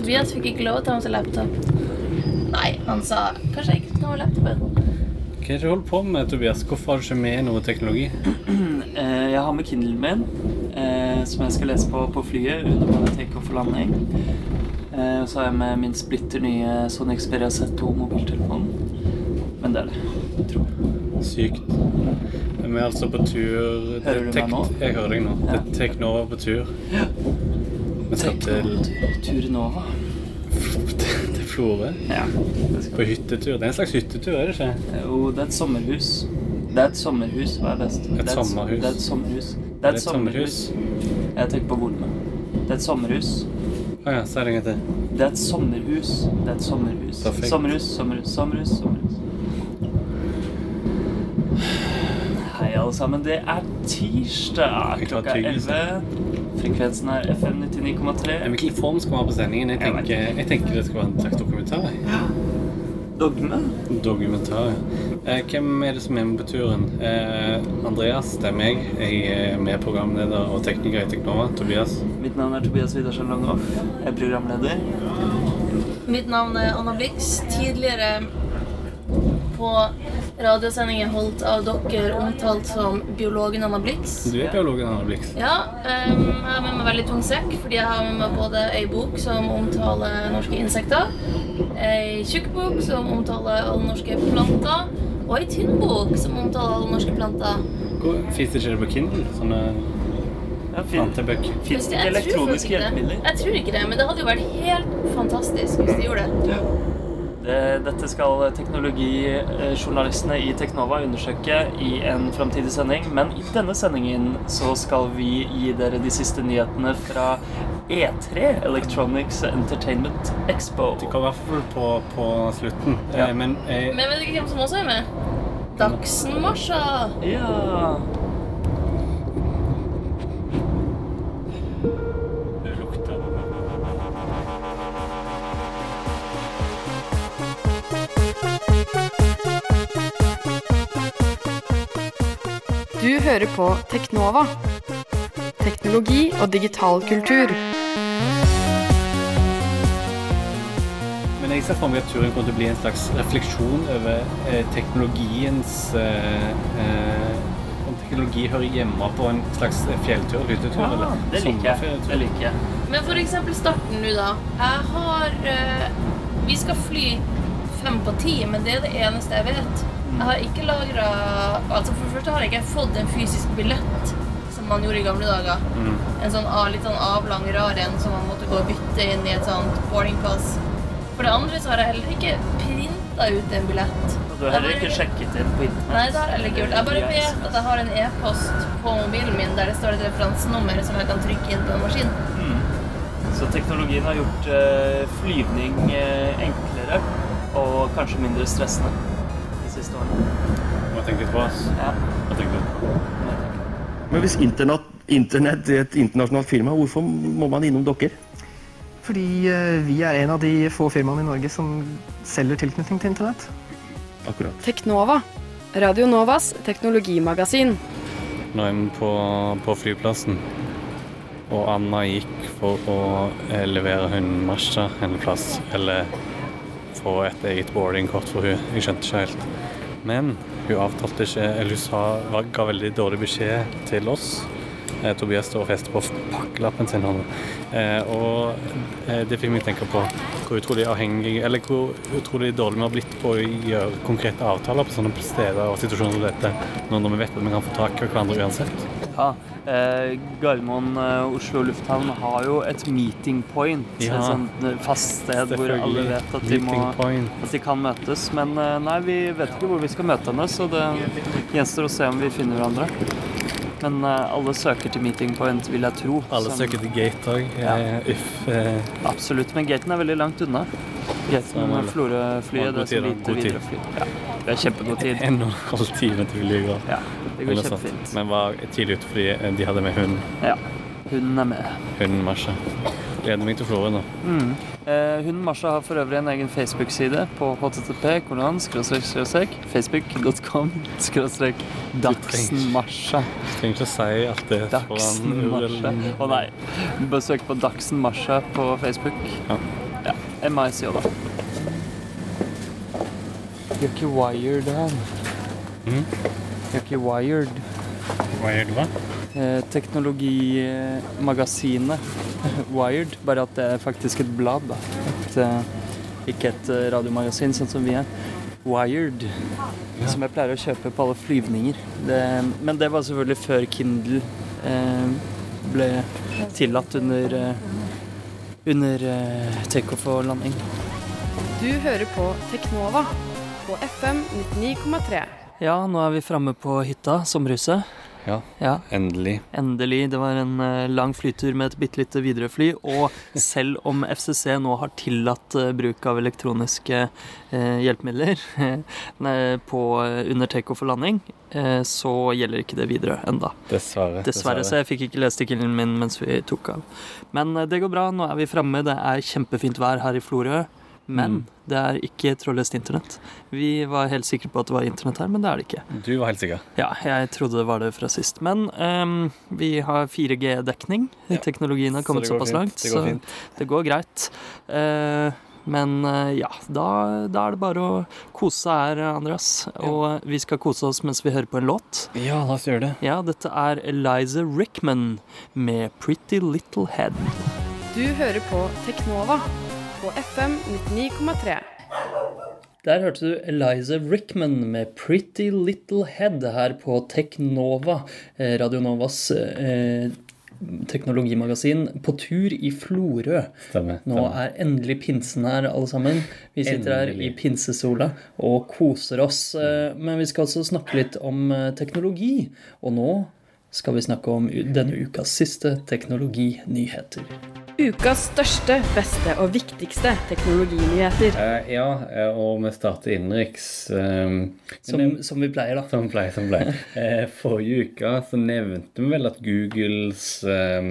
Tobias fikk ikke lov til å ta med seg laptop. Nei, han sa kanskje jeg ikke skal ta med laptopen. Hva er det du holder på med, Tobias? Hvorfor har du ikke med noe teknologi? Eh, jeg har med Kindlen min, eh, som jeg skal lese på på flyet under både takeoff og landing. Og så har jeg med min splitter nye Sony Xperia Z2 mobiltelefon. Men det er det, tror jeg. Sykt. Vi er altså på tur Hører du meg nå? Jeg hører deg nå. Ja. Det er Teknova på tur. Vi skal til Turinova. til Florø. Ja. På hyttetur. Det er en slags hyttetur, er det ikke? Jo, det er et sommerhus. Det er et sommerhus, hva er best? Et er sommerhus. Det er et sommerhus. Det er et sommerhus. Jeg tenker på volumet. Det er et sommerhus. Å ja, si det en gang til. Det er et sommerhus. Det er et sommerhus. Perfekt. Sommerhus, sommerhus, sommerhus, sommerhus. Hei, alle sammen. Det er tirsdag. Klokka elleve. 11. Frekvensen er FM 99,3. Hvilken form skal vi ha på sendingen? Jeg tenker, jeg tenker det skal være en slags dokumentar. Ja. Dogme. Dokumentar. Eh, hvem er det som er med på turen? Eh, Andreas, det er meg. Jeg er med programleder og tekniker i Teknova. Tobias. Mitt navn er Tobias Widersen Langhoff. Jeg er programleder. Mitt navn er Anna Blix. Tidligere på radiosendinger holdt av dere omtalt som biologen Anna Blix. Du er biologen Anna Blix. Ja, Um, jeg har med meg veldig tung sekk, fordi jeg har med meg både ei bok som omtaler norske insekter, ei tjukk bok som omtaler alle norske planter, og ei tynn bok som omtaler alle norske planter. Fins det ikke på Kindle? Sånne Ja, plantebøker? Fins det elektroniske hjelpemidler? Jeg tror ikke det, men det hadde jo vært helt fantastisk hvis de gjorde det. Det, dette skal teknologijournalistene i Teknova undersøke i en framtidig sending. Men i denne sendingen så skal vi gi dere de siste nyhetene fra E3, Electronics Entertainment Expo. Det kan i hvert fall på, på slutten. Ja. Eh, men jeg... Men vet du hvem som også er med? Dagsen-Marsha. Ja hører på Teknova. Teknologi og digital kultur. Men jeg ser for meg at turen kommer til å bli en slags refleksjon over eh, teknologiens eh, eh, Om teknologi hører hjemme på en slags fjelltur, hyttetur ja, eller det liker sommerferietur. Det liker jeg. Men eksempel starten nå, da. Jeg har eh, Vi skal fly fem på ti, men det er det eneste jeg vet. Jeg har ikke lagra Altså, for det første har jeg ikke fått en fysisk billett som man gjorde i gamle dager. Mm. En sånn litt sånn avlang, rar en som man måtte gå og bytte inn i et sånt boarding pass. For det andre så har jeg heller ikke printa ut en billett. Du har heller ikke sjekket inn på internett? Nei, det har jeg heller ikke gjort. Jeg bare vet at jeg har en e-post på mobilen min der det står et referansenummer som jeg kan trykke inn på en maskin. Mm. Så teknologien har gjort eh, flyvning eh, enklere og kanskje mindre stressende. Må tenke litt på oss. Ja. Må tenke litt på. Men hvis internett, internett er et internasjonalt firma, hvorfor må man innom dere? Fordi eh, vi er en av de få firmaene i Norge som selger tilknytning til internett. Akkurat. Teknova. Radio Novas teknologimagasin. Nå er vi på, på flyplassen, og Anna gikk for å eh, levere hun Masha en plass, eller få et eget boardingkort for hun. Jeg skjønte ikke helt. Men hun avtalte ikke, eller hun sa, ga veldig dårlig beskjed til oss. Eh, Tobias står og fester på pakkelappen sin. Eh, og eh, det fikk meg tenke på hvor utrolig avhengig, eller hvor utrolig dårlig vi har blitt på å gjøre konkrete avtaler på sånne steder og situasjoner som dette, når vi vet at vi kan få tak i hverandre uansett. Ja, eh, Gardermoen eh, Oslo lufthavn har jo et meeting point. Ja. Et sånt eh, fast sted hvor alle vet at de, må, at de kan møtes. Men nei, vi vet ikke hvor vi skal møte henne, så det gjenstår å se om vi finner hverandre. Men eh, alle søker til meeting point, vil jeg tro. Alle som- søker til gate òg. Ja. Uff. Eh, Absolutt, men gaten er veldig langt unna. Gaten med. Florø-flyet, det er så lite videre fly. Ja, det er kjempegod tid. en og en halv time til vi går. Ja, det går kjempefint. Men var tidlig ute fordi eh, de hadde med hunden. Ja, hunden er med. Hunden Masha. Gleder meg til Florø nå. Mm. Eh, hunden Marsha har for øvrig en egen Facebook-side på http kolon skråstrek skråstrek facebook.com skråstrek Dagsen-Marsha. Trenger ikke å si at det foran. URL-en. Å nei. Bare søk på Dagsen-Marsha på Facebook. Ja. ja. òg, da. You're ikke wired her. Mhm. De er ikke wired. Du hva? Eh, Teknologimagasinet Wired, bare at det er faktisk et blad. da. Et, eh, ikke et eh, radiomagasin, sånn som vi er. Wired, som jeg pleier å kjøpe på alle flyvninger. Det, men det var selvfølgelig før Kindle eh, ble tillatt under, eh, under eh, takeoff og landing. Du hører på Teknova på FM 99,3. Ja, nå er vi framme på hytta, sommerhuset. Ja, Ja, endelig. Endelig. Det var en eh, lang flytur med et bitte lite Widerøe-fly. Og selv om FCC nå har tillatt eh, bruk av elektroniske eh, hjelpemidler på, under takeoff og landing, så gjelder ikke det Widerøe enda. Dessverre. Dessverre, så jeg fikk ikke lest tikkelen min mens vi tok av. Men det går bra. Nå er vi framme. Det er kjempefint vær her i Florø. Men Mm. det er ikke trådløst internett. Vi var helt sikre på at det var internett her, men det er det ikke. Du var helt sikker. Ja, jeg trodde det var det fra sist. Men um, vi har 4G-dekning. Ja. Teknologien har kommet Så såpass fint. langt, Det så fint. det går greit. Uh, men eh, ja, da, da er det bare å kose seg her, Andreas. Og vi skal kose oss mens vi hører på en låt. Ja, la oss gjøre det. Ja, dette er Eliza Rickman med 'Pretty Little Head'. Du hører på Teknova på FM 99,3. Der hørte du Eliza Rickman med 'Pretty Little Head' her på Teknova, eh, Radio Novas eh, teknologimagasin, på tur i Florø. Stemmer. Nå stemmer. er endelig pinsen her, alle sammen. Vi sitter her i pinsesola og koser oss. eh, Men vi skal også snakke litt om eh, teknologi. Og nå skal vi snakke om denne ukas siste teknologinyheter. Ukas største, beste og viktigste teknologinyheter. Eh, ja, eh, og vi starter innenriks. eh, Som, som vi pleier, da. Som pleier, som pleier. Eh, forrige uke så nevnte vi vel at Googles eh,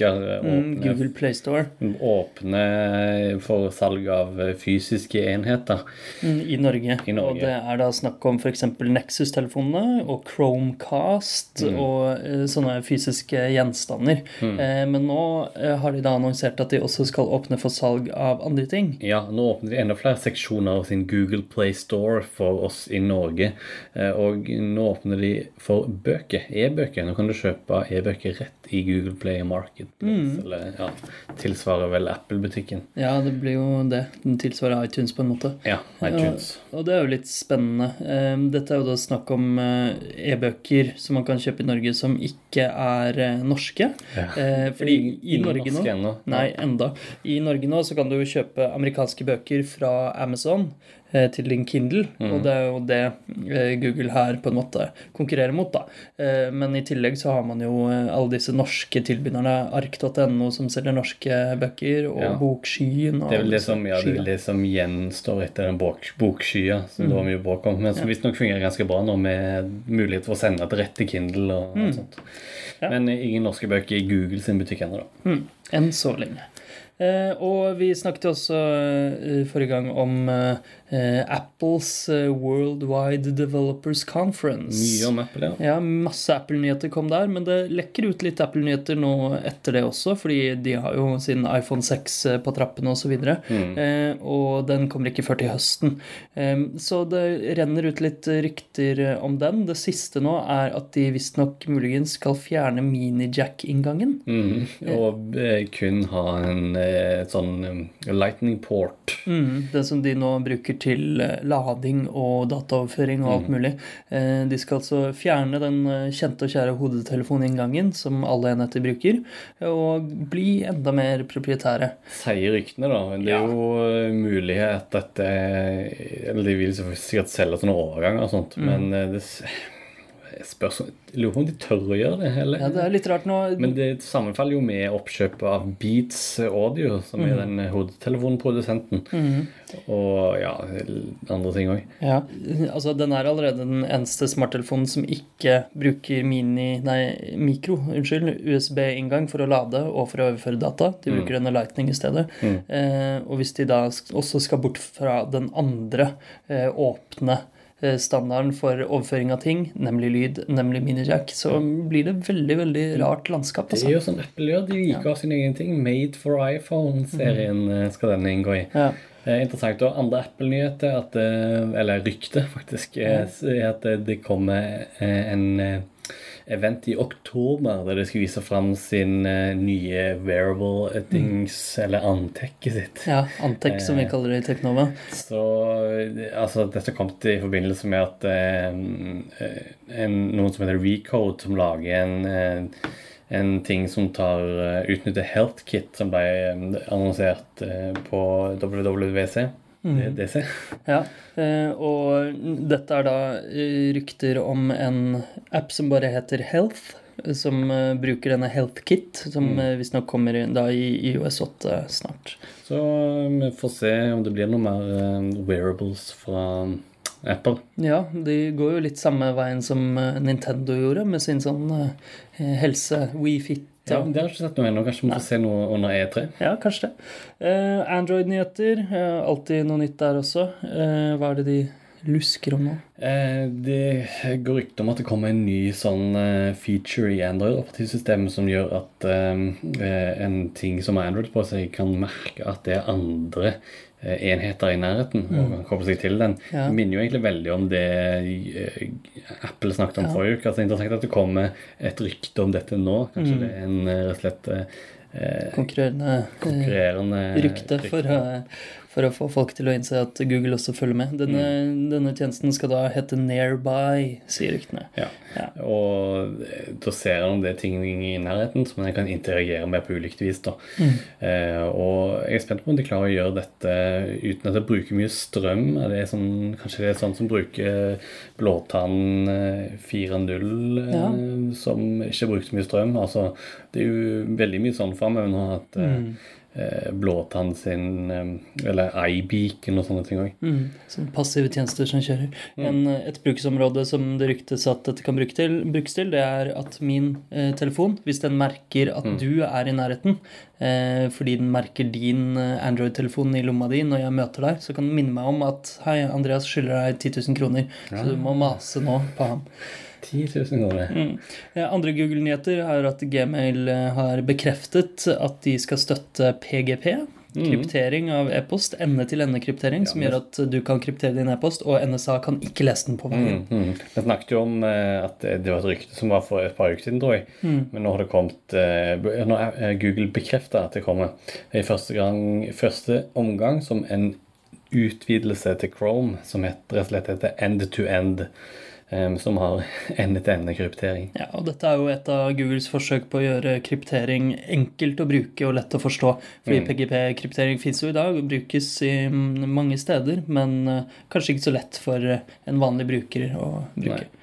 Play-butikker Mm, Google Play Store åpne for salg av eh, fysiske enheter. mm, i Norge. I Norge. Og det er da snakk om f.eks. Nexus-telefonene og Chromecast Mm. og eh, sånne fysiske gjenstander. Eh, men nå eh, har de da annonsert at de også skal åpne for salg av andre ting. Ja, nå åpner de enda flere seksjoner av sin Google Play Store for oss i Norge. Eh, Og nå åpner de for bøker, e-bøker. Nå kan du kjøpe e-bøker rett i Google Play Marketplace. Eller ja, tilsvarer vel Apple-butikken. Ja, det blir jo det. Den tilsvarer iTunes på en måte. Ja, iTunes. Ja, og det er jo litt spennende. Eh, Dette er jo da snakk om eh, e-bøker som man kan kjøpe i Norge som ikke er eh, norske. Ja. Eh, Fordi i Norge nå ennå. Nei, enda. I Norge nå så kan du jo kjøpe amerikanske bøker fra Amazon til din Kindle, Mm. og det er jo det eh, Google her på en måte konkurrerer mot, da. Eh, Men i tillegg så har man jo eh, alle disse norske tilbyderne, ark.no som selger norske bøker, og Ja. Bokskyen og Det er vel det som, ja, det, det som gjenstår etter den bok, bokskya som det var mye bråk om, men som visstnok fungerer ganske bra nå, med mulighet for å sende til rett til Kindle og, og sånt. Ja. Men ingen norske bøker i Google sin butikk ennå, da. Mm, enn så lenge. Eh, og vi snakket jo også eh, forrige gang om eh, eh, Apples eh, Worldwide Developers Conference. Mye om Apple, ja. Ja, masse Apple-nyheter kom der, men det lekker ut litt Apple-nyheter nå etter det også, fordi de har jo sin iPhone 6 på trappene osv. Og, så eh, og den kommer ikke før til høsten. Eh, så det renner ut litt rykter om den. Det siste nå er at de visstnok muligens skal fjerne mini-jack-inngangen. Mm. Og eh, kun ha en eh, sånn eh, lightning port. Mm, det som de nå bruker til eh, lading og dataoverføring og alt mulig. Eh, De skal altså fjerne den eh, kjente og kjære hodetelefoninngangen som alle enheter bruker, og bli enda mer proprietære. Sier ryktene, da. Det er jo eh, mulig at dette Eller de vil sikkert selge sånne overganger og sånt, men eh, det jeg spørs lurer på om de tør å gjøre det, eller? Ja, Det er litt rart nå. Men det sammenfaller jo med oppkjøpet av Beats Audio, som er den hodetelefonprodusenten. Og ja, andre ting òg. Ja, altså Den er allerede den eneste smarttelefonen som ikke bruker mini, nei, mikro, unnskyld, USB-inngang for å lade og for å overføre data. De bruker denne Lightning i stedet. Eh, og hvis de da også skal bort fra den andre eh, åpne standarden for overføring av ting, nemlig lyd, nemlig minijack, så blir det veldig, veldig rart landskap. Det Altså. er jo sånn Apple gjør. De liker av sin egen ting. Made for iPhone-serien eh, skal denne inngå i. Ja. Eh, interessant. Og andre Apple-nyheter, eh, eller rykte faktisk, er at det- det kommer eh, en eh, event i oktober der de skal vise fram sin uh, nye wearable-dings, eller antekket sitt. ja, antek, som vi kaller det i Teknova. Så altså, dette kom til i forbindelse med at uh, en, noen som heter Recode, som lager en, uh, en ting som tar uh, utnytter HealthKit, som ble eh, annonsert eh, på WWC. DC. Ja, eh, og dette er da eh, rykter om en app som bare heter Health, som eh, bruker denne HealthKit, som mm. visstnok kommer da i IOS 8 snart. Så vi får se om det blir noe mer wearables fra Apple. Ja, de går jo litt samme veien som Nintendo gjorde, med sin sånn helse, WeFit. Ja, Det har jeg ikke sett noe ennå. Kanskje vi får se noe under E E3. Ja, kanskje det. Uh, Android-nyheter. Uh, alltid noe nytt der også. Uh, hva er det de lusker om nå? Eh, Det går rykter om at det kommer en ny sånn feature i Android-operativsystemet som gjør at en ting som har Android på seg, kan merke at det er andre enheter i nærheten og kan koble seg til den. Ja. Det minner jo egentlig veldig om det eh, Apple snakket om Ja. forrige uke. Altså, interessant at det kommer et rykte om dette nå. Kanskje Mm. det er en eh, rett og slett eh, Konkurrerende konkurrerende konkurrerende rykte for, å- for å få folk til å innse at Google også følger med. Denne, denne tjenesten skal da hete Nearby, sier ryktene. Ja. Ja. Og eh, da ser han det ting i nærheten som en kan interagere med på ulikt vis. da. Eh, og jeg er spent på om de klarer å gjøre dette uten at det bruker mye strøm. Er det sånn, kanskje det er sånn som bruker Blåtann eh, 4.0, eh, Ja. som ikke bruker så mye strøm. Altså, det er jo veldig mye sånn framover nå at eh, eh, Blåtann sin eh, Eller iBeacon og sånne ting òg. Mm, passive tjenester som kjører. En, eh, et bruksområde som det ryktes at dette kan bruke til, brukes til, det er at min eh, telefon, hvis den merker at du er i nærheten, eh, fordi den merker din eh, Android-telefon i lomma di når jeg møter deg, så kan den minne meg om at hei, Andreas skylder deg 10 000 kroner, så du må mase nå på ham. 10 000 kroner. Mm. Eh, Andre Google-nyheter er at Gmail eh, har bekreftet at de skal støtte PGP. Kryptering av e-post. Ende-til-ende-kryptering, som gjør at du kan kryptere din e-post, og NSA kan ikke lese den på veien. Mm, mm. Vi snakket jo om eh, at det var et rykte som var for et par uker siden, tror jeg. Mm. Men nå har det kommet Nå er Google bekrefta at det kommer i første, gang, første omgang som en utvidelse til Chrome som heter, rett og slett heter end-to-end. eh, som har ende-til-ende-kryptering. Ja, og Dette er jo et av Googles forsøk på å gjøre kryptering enkelt å bruke og lett å forstå. Fordi PGP-kryptering fins jo i dag og brukes i mm, mange steder, men eh, kanskje ikke så lett for eh, en vanlig bruker å bruke. Nei.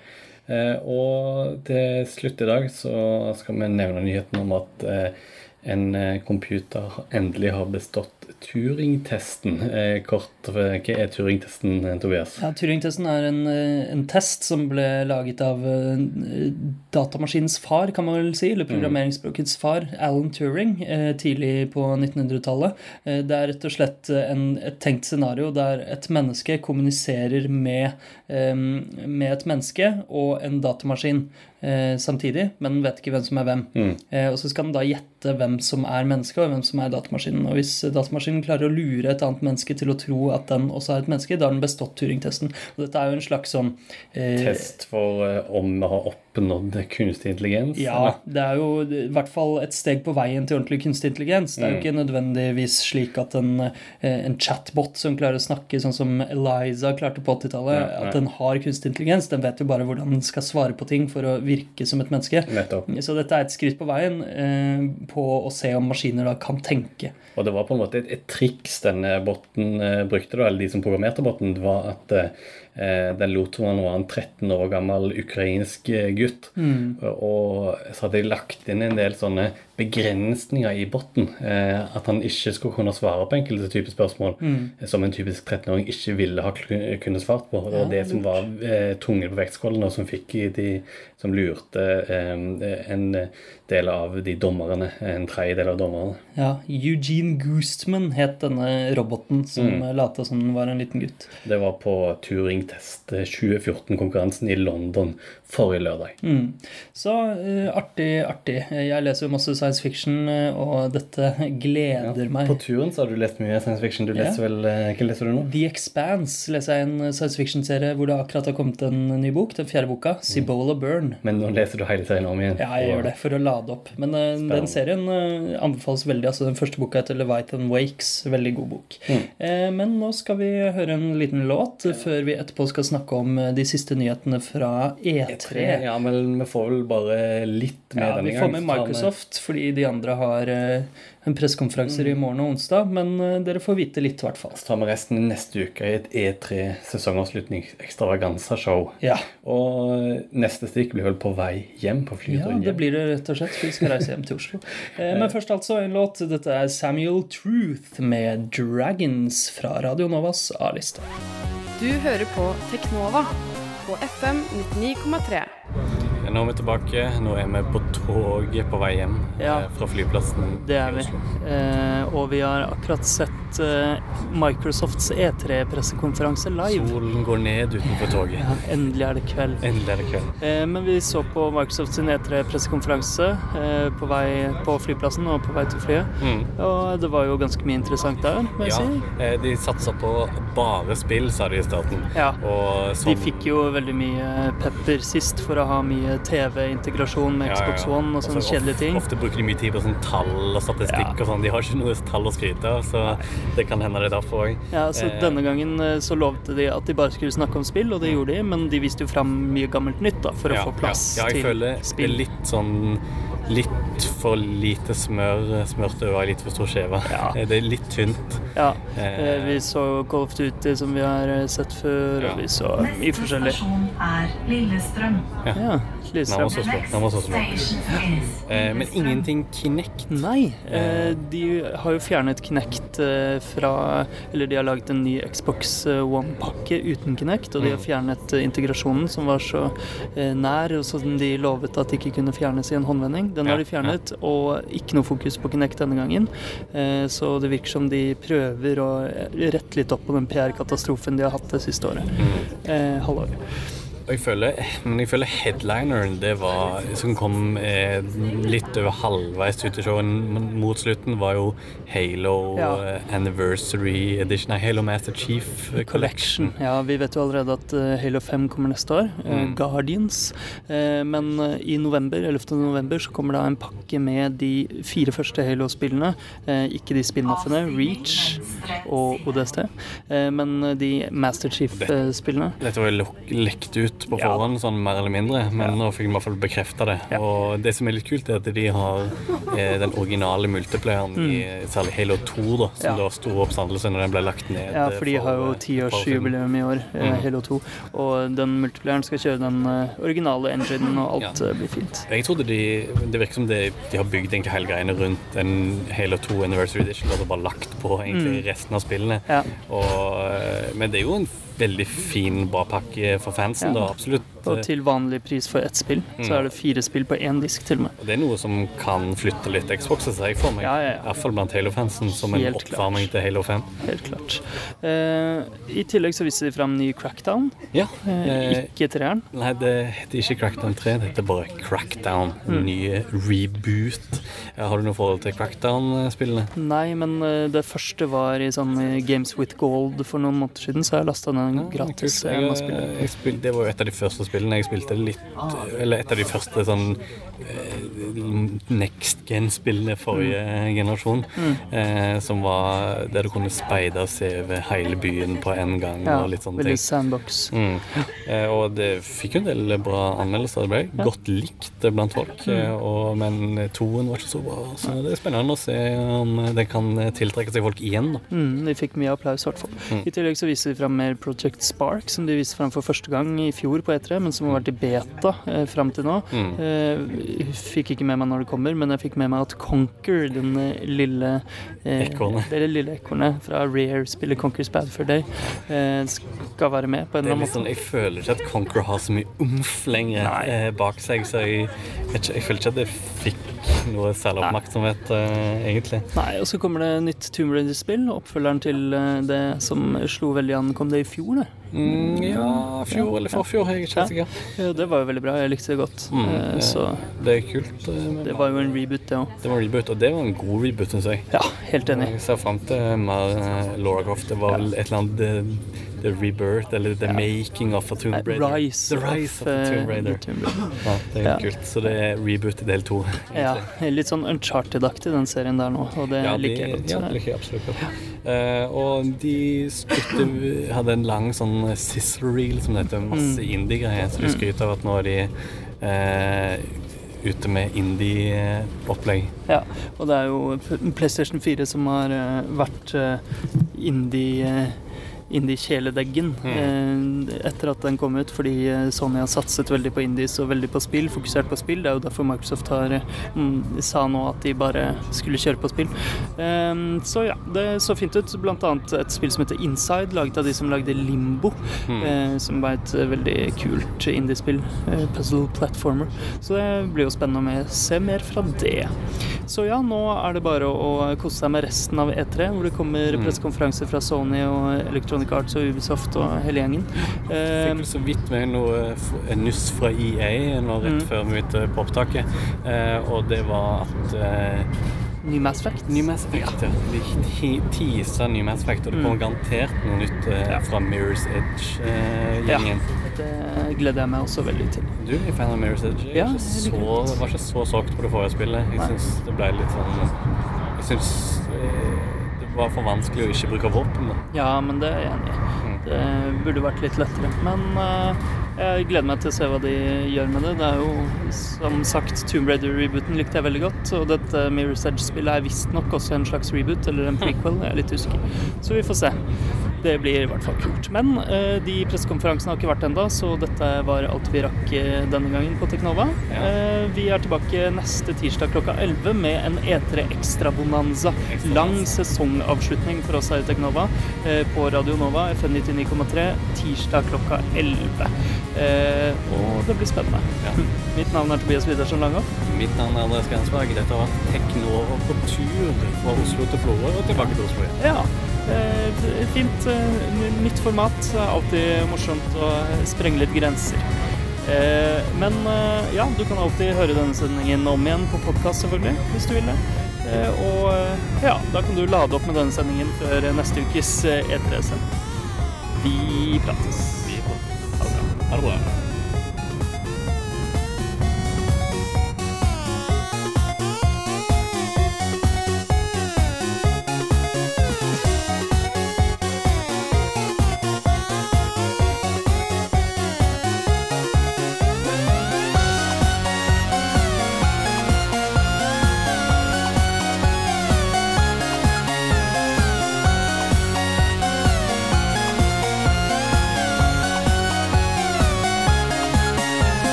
og til slutt i dag så skal vi nevne nyheten om at eh, en eh, computer endelig har bestått Turing-testen. Eh, kort, hva er Turing-testen, eh, Tobias? Ja, Turing-testen er en, eh, en test som ble laget av eh, datamaskinens far, kan man vel si, eller programmeringsspråkets far, Alan Turing, eh, tidlig på 1900-tallet. Eh, Det er rett og slett en, et tenkt scenario der et menneske kommuniserer med, eh, med et menneske og en datamaskin eh, samtidig, men vet ikke hvem som er hvem. Mm. Og så skal den da gjette hvem som er mennesket, og hvem som er datamaskinen. Og hvis datamaskinen klarer å lure et annet menneske til å tro at den også er et menneske, da har den bestått Turing-testen. Og dette er jo en slags sånn eh, Test for eh, om vi har oppnådd kunstig intelligens? ja, eller? det er jo i hvert fall et steg på veien til ordentlig kunstig intelligens. Det er jo ikke nødvendigvis slik at en, eh, en chatbot som klarer å snakke sånn som Eliza klarte på 80-tallet, Ja, ja. at den har kunstig intelligens. Den vet jo bare hvordan den skal svare på ting for å virke som et menneske. Nettopp. Så dette er et skritt på veien eh, på å se om maskiner da kan tenke. Og det var på en måte et, et triks denne botten eh, brukte, da, eller de som programmerte botten, var at eh, den lot som han var en 13 år gammel ukrainsk gutt. gutt. Og så hadde de lagt inn en del sånne begrensninger i botten. Eh, at han ikke skulle kunne svare på enkelte typer spørsmål Mm. som en typisk 13-åring ikke ville ha kunnet svart på. Det var det som var eh, tungen på vektskålen, og som fikk de som lurte eh, en del av de dommerne, en tredjedel av dommerne. Ja, Eugene Goostman het denne roboten som Mm. lata som den var en liten gutt. Det var på Turing Test 2014-konkurransen i London forrige lørdag. Mm. Så eh, artig, artig. Jeg leser jo masse science fiction, eh, og dette gleder meg. På turen så har du lest mye science fiction. Du leser Ja. vel, eh, Hva leser du nå? The Expanse leser jeg en science fiction-serie hvor det akkurat har kommet en ny bok. Den fjerde boka. Cibola Burn. Men nå leser du hele serien om igjen. Ja, jeg gjør det for å lade opp. Men eh, den serien eh, anbefales veldig. altså Den første boka heter Leviathan Wakes. Veldig god bok. Eh, men nå skal vi høre en liten låt før vi etterpå skal snakke om eh, de siste nyhetene fra E3. Ja, men vi får vel bare litt med Ja, denne vi får med Microsoft fordi de andre har eh, en pressekonferanser i morgen og onsdag. Men eh, dere får vite litt, i hvert fall. Så tar vi resten neste uke i et E3 sesongavslutning ekstravaganza-show. Ja. Og neste stikk blir vel på vei hjem på Ja, det blir det rett og slett. Vi skal reise hjem til Oslo. Eh, Men først altså en låt. Dette er Samuel Truth med 'Dragons' fra Radio Novas A-liste. Du hører på Teknova på FM 99,3. Nå er vi tilbake. Nå er vi på toget på vei hjem Ja. eh, fra flyplassen. Det er vi. Eh, og vi har akkurat sett eh, Microsofts E3-pressekonferanse live. Solen går ned utenfor toget. Ja, endelig er det kveld. Endelig er det kveld. Eh, men vi så på Microsofts E3-pressekonferanse eh, på vei på flyplassen og på vei til flyet. Mm. Og det var jo ganske mye interessant der, må jeg Ja, si. eh, de satsa på bare spill, sa de i starten. Ja. Og De sånn- fikk jo veldig mye pepper sist for å ha mye TV-integrasjon med Xbox ja, ja. One og sånne Altså, kjedelige ting. Ofte bruker de mye tid på sånn tall og statistikk Ja. og sånn. De har ikke noe tall å skryte av, så det kan hende det er derfor òg. Ja, så Eh. Denne gangen eh, så lovte de at de bare skulle snakke om spill, og det gjorde de, men de viste jo fram mye gammelt nytt da, for å få plass ja, ja, jeg til føler spill. litt sånn Litt for lite smør smørt over ei litt for stor skive. Ja. Det er litt tynt. Ja, Eh. eh, Vi så Golf Duty som vi har eh, sett før, Ja. og vi så mye forskjellig. Stasjon er Lillestrøm. Ja, Lillestrøm. Eh, men ingenting Kinect. Nei, eh, de har jo fjernet Kinect eh, fra Eller de har laget en ny Xbox eh, One-pakke uten Kinect, og de har fjernet eh, integrasjonen som var så eh, nær, og som de lovet at ikke kunne fjernes i en håndvending. Den har de fjernet, og ikke noe fokus på Kinect denne gangen. Eh, Så det virker som de prøver å eh, rette litt opp på den PR-katastrofen de har hatt det siste året. Eh, halvår. Og jeg føler, men jeg føler headlineren det var, som kom eh, litt over halvveis ut i showet mot slutten, var jo Halo Ja. eh, Anniversary Edition. Nei, Halo Master Chief eh, Collection. Ja, vi vet jo allerede at eh, Halo 5 kommer neste år. Mm. Guardians. Men i november, 11. november så kommer da en pakke med de fire første Halo-spillene. Ikke de spin-offene, Reach og ODST, men de Master Chief-spillene. Dette var jo lekt ut på Ja. forhånd, sånn mer eller mindre, men nå fikk vi i hvert fall bekrefta det. Ja. Og det som er litt kult, er at de har eh, den originale multiplayeren i særlig Halo 2, da, som Mm. Ja. da sto oppstandelse når den ble lagt ned. Ja, for de har jo eh, tiårsjubileum i år, eh, Mm. Halo 2. Og den multiplayeren skal kjøre den eh, originale enginen, og alt Ja. blir fint. Jeg trodde de Det virker som de, de har bygd egentlig hele greiene rundt en Halo 2 Anniversary Edition. Og bare lagt på egentlig resten av spillene. Ja. Og, men det er jo en veldig fin, bra pakke for fansen, Ja. da. Absolutt. Og til vanlig pris for ett spill, så Mm. er det fire spill på én disk til og med. Og det er noe som kan flytte litt Xbox, ser jeg for meg. Ja, ja, ja. I hvert fall blant Halo-fansen, som en Helt oppvarming klart. til Halo 5. Helt klart. Eh, I tillegg så viser de fram ny Crackdown. Ja. Eh, Eh, ikke treeren. Nei, det heter ikke Crackdown 3, det heter bare Crackdown. Mm. Ny reboot. Har du noe forhold til Crackdown-spillene? Nei, men eh, det første var i sånn eh, Games with Gold for noen måneder siden, så jeg lasta den gratis. Jeg, Jeg jeg, jeg det var jo et av de første spillene jeg spilte litt Eller et av de første sånn eh, next gen-spillene forrige Mm. generasjon. Eh, som var der du kunne speide og se over hele byen på en gang Ja, og litt sånne ting. sandbox. Mm. Eh, og det fikk jo en del bra anmeldelser. Det ble godt likt blant folk. Mm. eh, Og, men toen var ikke så bra. Så det er spennende å se om det kan tiltrekke seg folk igjen. Da. Mm, de fikk mye applaus, i hvert fall. Mm. I tillegg så viser de fram mer Project Spark, som de viste fram for første gang i fjor på E3, men som har vært i beta eh, fram til nå. Mm. Eh, fikk ikke med meg når det kommer, men jeg fikk med meg at Conquer, den eh, lille eh, Ekornet. Det lille ekornet fra Rare spiller Conquer's Bad Fur Day, eh, skal være med på en eller er annen måte. sånn, jeg føler ikke at Conquer har så mye umf lenger eh, bak seg, så jeg, ikke, jeg føler ikke at det fikk noe særlig oppmerksomhet, eh, egentlig. Nei, og så kommer det nytt Tomb Raider-spill, oppfølgeren til eh, det som slo veldig an. Kom det i fjor, det? Mm, ja, fjor eller forfjor, jeg er ikke sikker. Ja, det var jo veldig bra. Jeg likte det godt. Mm, Eh, det- så Det er kult. eh, det var jo en reboot, det òg. det var en reboot, og det var en god reboot, syns jeg. Ja, helt enig. Jeg ser fram til mer eh, Laura Croft. Det var vel et eller annet The, Rebirth, eller The Ja. Making of a Tomb Raider. Rise, The Rise of, of a Tomb Raider. the Tomb Raider. Ja, det er Ja. kult. Så det er reboot i del to. Ja, litt sånn Uncharted-aktig den serien der nå, og det Ja, liker jeg godt. ja, det liker jeg absolutt godt. Uh, og de skrytte, hadde en lang sånn sizzle reel som heter masse Mm. indie-greier. Så de skryter av at nå er de uh, ute med indie-opplegg. Ja, og det er jo PlayStation 4 som har eh, vært uh, indie... Indie-kjæledeggen eh, etter at den kom ut, fordi eh, Sony har satset veldig på indies og veldig på spill, fokusert på spill. Det er jo derfor Microsoft har eh, mm, sa nå at de bare skulle kjøre på spill. Eh, så ja, det så fint ut. Blant annet et spill som heter Inside, laget av de som lagde Limbo, eh, som var et veldig kult indiespill. Puzzle platformer. Så det blir jo spennende å se mer fra det. Så ja, nå er det bare å kose seg med resten av E3, hvor det kommer pressekonferanser fra Sony og Electronic Arts og Ubisoft og hele gjengen. Fikk Eh, så vidt med noe en nuss fra EA nå rett Mm. før vi begynte på opptaket, eh, og det var at eh, ny Mass Effect. Ny Mass Effect, ja. De teasa ny Mass Effect, og det Mm. kommer garantert noe nytt eh, fra Mirror's Edge-gjengen. Det gleder jeg meg også veldig til. Du er fan av Mirror's Edge? Jeg Ja, ikke så, var ikke så solgt på det forrige spillet. Jeg syns det ble litt sånn Jeg syns eh, var for vanskelig å ikke bruke våpen. Ja, men det er jeg enig i. Mm. Det burde vært litt lettere. Men uh, jeg gleder meg til å se hva de gjør med det. Det er jo som sagt Tomb Raider-rebooten likte jeg veldig godt. Og dette Mirror's Edge-spillet er visstnok også en slags reboot, eller en prequel. Jeg er litt usikker. Så vi får se. Det blir i hvert fall kult. Men eh, de pressekonferansene har ikke vært ennå, så dette var alt vi rakk eh, denne gangen på Teknova. Ja. Eh, vi er tilbake neste tirsdag klokka 11 med en E3 Extra-bonanza. Lang sesongavslutning for oss her i Teknova eh, på Radio Nova FN 99,3 tirsdag klokka 11. Eh, og det blir spennende. Ja. Mitt navn er Tobias Widersen Langhoff. Mitt navn er Andreas Gansberg. Dette var Teknova på tur fra Oslo til Florø og tilbake til Oslo igjen. Ja, fint. eh, Nytt format. Alltid morsomt å sprenge litt grenser. Eh, Men eh, ja, du kan alltid høre denne sendingen om igjen på podkast, selvfølgelig, hvis du vil det. Eh, Og eh, ja, da kan du lade opp med denne sendingen før neste ukes eh, E3-sending. Vi prates. Vi er. Ha det bra.